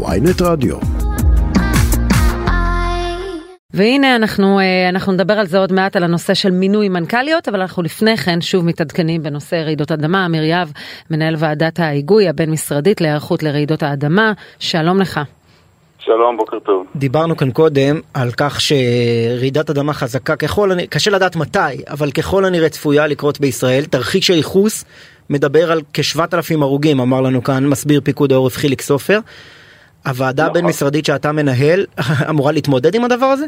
ויינט רדיו. והנה אנחנו, אה, אנחנו נדבר על זה עוד מעט על הנושא של מינוי מנכ"ליות, אבל אנחנו לפני כן שוב מתעדכנים בנושא רעידות אדמה. אמיר יהב, מנהל ועדת ההיגוי הבין-משרדית להיערכות לרעידות האדמה, שלום לך. שלום, בוקר טוב. דיברנו כאן קודם על כך שרעידת אדמה חזקה ככל, קשה לדעת מתי, אבל ככל הנראה צפויה לקרות בישראל. תרחיש הייחוס מדבר על כ-7,000 הרוגים, אמר לנו כאן מסביר פיקוד העורף חיליק סופר. הוועדה נכון. הבין-משרדית שאתה מנהל אמורה להתמודד עם הדבר הזה?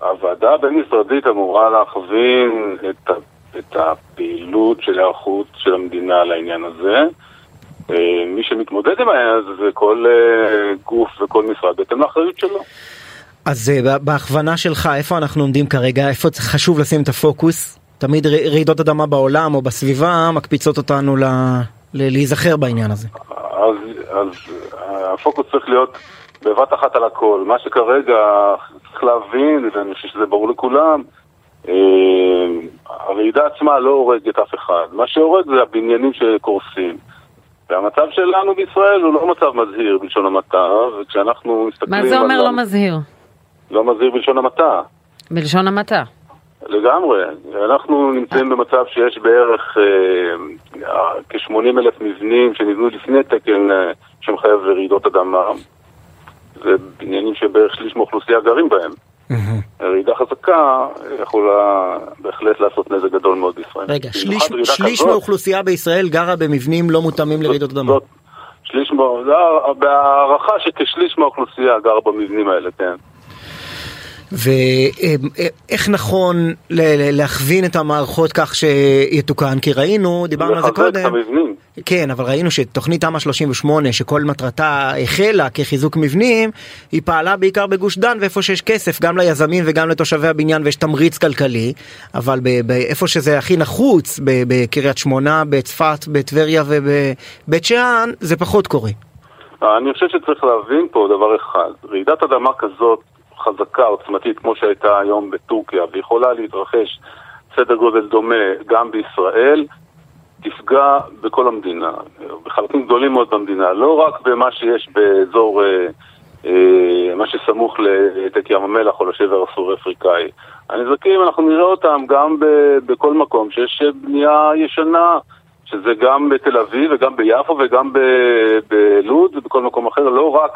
הוועדה הבין-משרדית אמורה להכווין את, את הפעילות של ההיערכות של המדינה לעניין הזה. אה, מי שמתמודד עם העניין הזה זה כל אה, גוף וכל משרד בהתאם לאחריות שלו. אז אה, בהכוונה שלך, איפה אנחנו עומדים כרגע? איפה חשוב לשים את הפוקוס? תמיד רעידות אדמה בעולם או בסביבה מקפיצות אותנו ל... להיזכר בעניין הזה. אז, אז הפוקוס צריך להיות בבת אחת על הכל. מה שכרגע צריך להבין, ואני חושב שזה ברור לכולם, אה, הרעידה עצמה לא הורגת אף אחד. מה שהורג זה הבניינים שקורסים. והמצב שלנו בישראל הוא לא מצב מזהיר בלשון המעטה, וכשאנחנו מסתכלים מה זה אומר. לא מזהיר? לא מזהיר בלשון המעטה. בלשון המעטה. לגמרי. אנחנו נמצאים במצב שיש בערך אה, כ-80 אלף מבנים שנבנו לפני תקן אה, שמחייב רעידות אדמה. זה בניינים שבערך שליש מהאוכלוסייה גרים בהם. רעידה חזקה יכולה בהחלט לעשות נזק גדול מאוד בישראל. רגע, שליש, שליש כזאת, מהאוכלוסייה בישראל גרה במבנים לא מותאמים לרעידות אדמה. זאת- שליש, בהערכה שכשליש מהאוכלוסייה גר במבנים האלה, כן. ואיך נכון ל- ל- להכווין את המערכות כך שיתוקן? כי ראינו, דיברנו על זה לחזק את קודם, המבנים. כן, אבל ראינו שתוכנית תמ"א 38, שכל מטרתה החלה כחיזוק מבנים, היא פעלה בעיקר בגוש דן ואיפה שיש כסף, גם ליזמים וגם לתושבי הבניין ויש תמריץ כלכלי, אבל באיפה שזה הכי נחוץ, בקריית שמונה, בצפת, בטבריה ובבית שאן, זה פחות קורה. אני חושב שצריך להבין פה דבר אחד, רעידת אדמה כזאת חזקה, עוצמתית, כמו שהייתה היום בטורקיה, ויכולה להתרחש סדר גודל דומה גם בישראל, תפגע בכל המדינה, בחלקים גדולים מאוד במדינה, לא רק במה שיש באזור, אה, אה, מה שסמוך לעתק ים המלח או לשבר הסורי-אפריקאי. הנזקים, אנחנו נראה אותם גם בכל מקום שיש בנייה ישנה, שזה גם בתל אביב וגם ביפו וגם בלוד ובכל מקום אחר, לא רק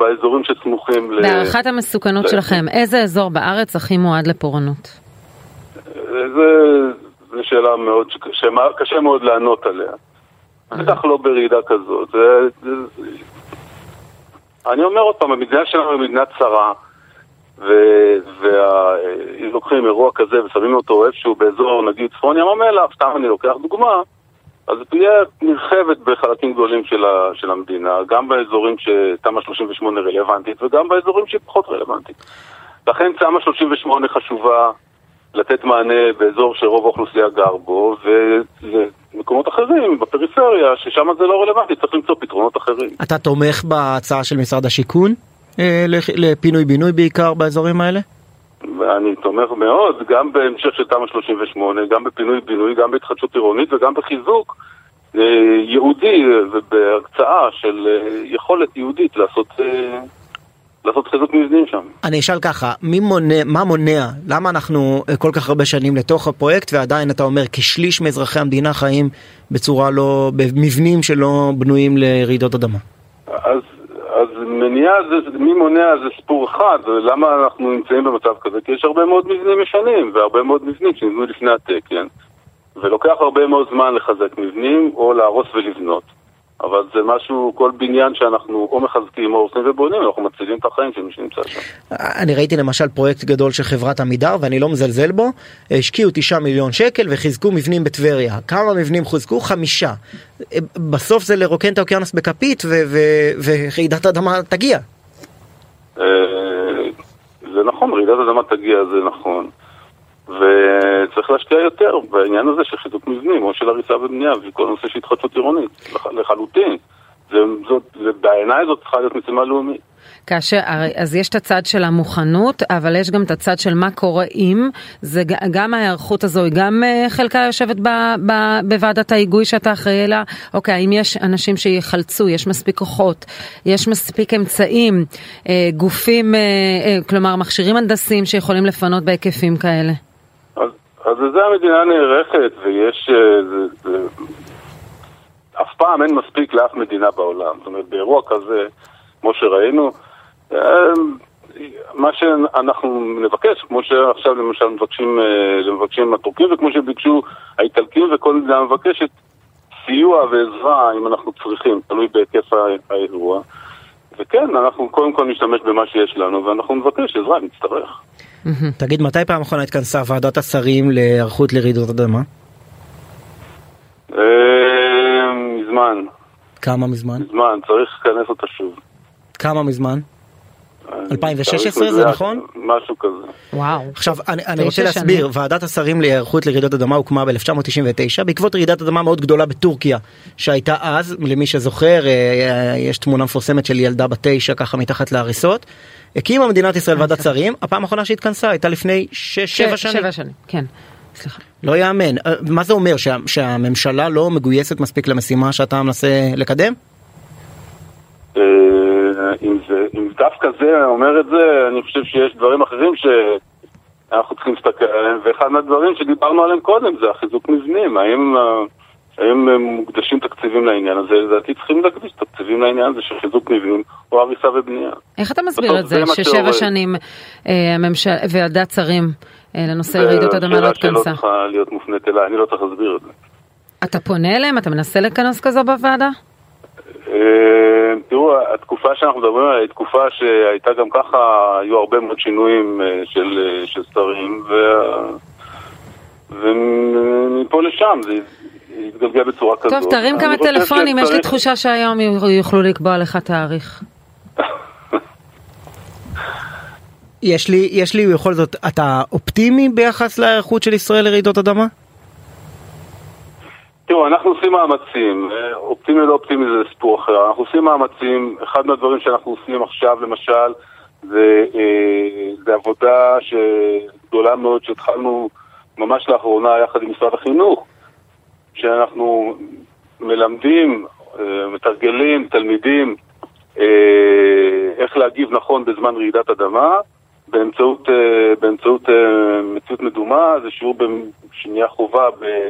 באזורים שסמוכים ל... בהערכת המסוכנות ל- שלכם, איזה אזור בארץ הכי מועד לפורענות? זה, זה שאלה מאוד, שקשה מאוד לענות עליה. בטח לא ברעידה כזאת. אני אומר עוד פעם, המדינה שלנו היא מדינה צרה, ואם לוקחים אירוע כזה ושמים אותו איפשהו באזור, נגיד צפון ים המלח, סתם אני לוקח דוגמה, אז תהיה נרחבת בחלקים גדולים של, ה, של המדינה, גם באזורים שתמ"א 38 רלוונטית וגם באזורים שהיא פחות רלוונטית. לכן תמ"א 38 חשובה לתת מענה באזור שרוב האוכלוסייה גר בו, ולמקומות אחרים, בפריפריה, ששם זה לא רלוונטי, צריך למצוא פתרונות אחרים. אתה תומך בהצעה של משרד השיכון אה, לפ- לפינוי-בינוי בעיקר באזורים האלה? ואני תומך מאוד, גם בהמשך של תמ"א 38, גם בפינוי-בינוי, גם בהתחדשות עירונית וגם בחיזוק אה, ייעודי ובהקצאה של אה, יכולת יהודית לעשות, לעשות חיזוק מבנים שם. אני אשאל ככה, מי מונע, מה מונע, למה אנחנו אה, כל כך הרבה שנים לתוך הפרויקט ועדיין אתה אומר כשליש מאזרחי המדינה חיים בצורה לא, במבנים שלא בנויים לרעידות אדמה? אז, אז מניעה זה, מי מונע זה סיפור אחד, למה אנחנו נמצאים במצב כזה? כי יש הרבה מאוד מבנים ישנים, והרבה מאוד מבנים שנבנו לפני התקן, ולוקח הרבה מאוד זמן לחזק מבנים, או להרוס ולבנות. אבל זה משהו, כל בניין שאנחנו או מחזקים או הורסים ובונים, אנחנו מצילים את החיים של מי שנמצא שם. אני ראיתי למשל פרויקט גדול של חברת עמידר ואני לא מזלזל בו, השקיעו תשעה מיליון שקל וחיזקו מבנים בטבריה. כמה מבנים חוזקו? חמישה. בסוף זה לרוקן את האוקיינוס בכפית ורעידת אדמה תגיע. אה, זה נכון, רעידת אדמה תגיע, זה נכון. וצריך להשקיע יותר בעניין הזה של חיזוק מבנים, או של הריסה ובנייה, וכל נושא של התחדשות עירונית, לח- לחלוטין. זה, זאת, זה, בעיניי זאת צריכה להיות משימה לאומית. כאשר, אז יש את הצד של המוכנות, אבל יש גם את הצד של מה קורה אם, זה גם ההיערכות הזו, היא גם אה, חלקה יושבת ב, ב, בוועדת ההיגוי שאתה אחראי לה, אוקיי, האם יש אנשים שיחלצו, יש מספיק כוחות, יש מספיק אמצעים, אה, גופים, כלומר מכשירים הנדסיים שיכולים לפנות בהיקפים כאלה? אז, לזה המדינה נערכת, ויש, זה, אף פעם אין מספיק לאף מדינה בעולם, זאת אומרת באירוע כזה, כמו שראינו, אה, מה שאנחנו נבקש, כמו שעכשיו למשל מבקשים, אה, מבקשים הטורקים וכמו שביקשו האיטלקים וכל מדינה מבקשת סיוע ועזרה אם אנחנו צריכים, תלוי בהיקף האירוע. וכן, אנחנו קודם כל נשתמש במה שיש לנו ואנחנו נבקש עזרה אם נצטרך. תגיד, מתי פעם אחרונה התכנסה ועדת השרים להיערכות לרעידות אדמה? אה, מזמן. כמה מזמן? מזמן, צריך לכנס אותה שוב. כמה מזמן? 2016 זה נכון? משהו כזה. וואו. עכשיו אני, אני רוצה להסביר, ועדת השרים להיערכות לרעידות אדמה הוקמה ב-1999 בעקבות רעידת אדמה מאוד גדולה בטורקיה שהייתה אז, למי שזוכר, אה, אה, יש תמונה מפורסמת של ילדה בת תשע ככה מתחת להריסות. הקימה מדינת ישראל ועדת. שרים, הפעם האחרונה שהתכנסה הייתה לפני 6-7 שנים. 7 שנים, כן. סליחה. לא יאמן. אה, מה זה אומר, שה, שהממשלה לא מגויסת מספיק למשימה שאתה מנסה לקדם? אם, זה, אם דווקא זה אומר את זה, אני חושב שיש דברים אחרים שאנחנו צריכים להסתכל עליהם, ואחד מהדברים שדיברנו עליהם קודם זה החיזוק מבנים, האם, האם מוקדשים תקציבים לעניין הזה, לדעתי צריכים להקדיש תקציבים לעניין הזה של חיזוק מבנים או הריסה ובנייה. איך אתה מסביר את זה, ששבע שנים אה, הממשל... ועדת שרים אה, לנושא רעידות אדמה לא התכנסה? שאלה שלא צריכה להיות מופנית אליי, אני לא צריך להסביר את זה. אתה פונה אליהם? אתה מנסה לכנס כזו בוועדה? תראו, התקופה שאנחנו מדברים עליה היא תקופה שהייתה גם ככה, היו הרבה מאוד שינויים אה, של, אה, של שרים, ומפה לשם זה התגלגל בצורה כזאת. טוב, תרים כמה טלפונים, יש לי תחושה שהיום יוכלו לקבוע לך תאריך. יש לי, יש לי בכל זאת, אתה אופטימי ביחס להיערכות של ישראל לרעידות אדמה? תראו, אנחנו עושים מאמצים, אה, אופטימי או לא אופטימי זה סיפור אחר, אנחנו עושים מאמצים, אחד מהדברים שאנחנו עושים עכשיו למשל זה, אה, זה עבודה גדולה מאוד שהתחלנו ממש לאחרונה יחד עם משרד החינוך, שאנחנו מלמדים, אה, מתרגלים תלמידים איך להגיב נכון בזמן רעידת אדמה באמצעות, באמצעות מציאות מדומה, זה שיעור שנהיה חובה ב...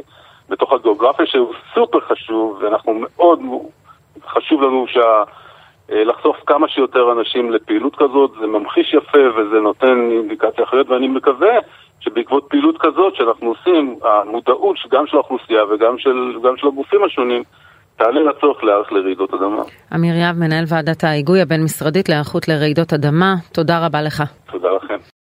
בתוך הגיאוגרפיה שהוא סופר חשוב, ואנחנו מאוד, חשוב לנו שה... אה, לחשוף כמה שיותר אנשים לפעילות כזאת, זה ממחיש יפה וזה נותן אינדיקציה אחרת, ואני מקווה שבעקבות פעילות כזאת שאנחנו עושים, המודעות גם של האוכלוסייה וגם של, של הגופים השונים, תעלה לצורך להיערך לרעידות אדמה. אמיר יהב, מנהל ועדת ההיגוי הבין-משרדית להיערכות לרעידות אדמה, תודה רבה לך.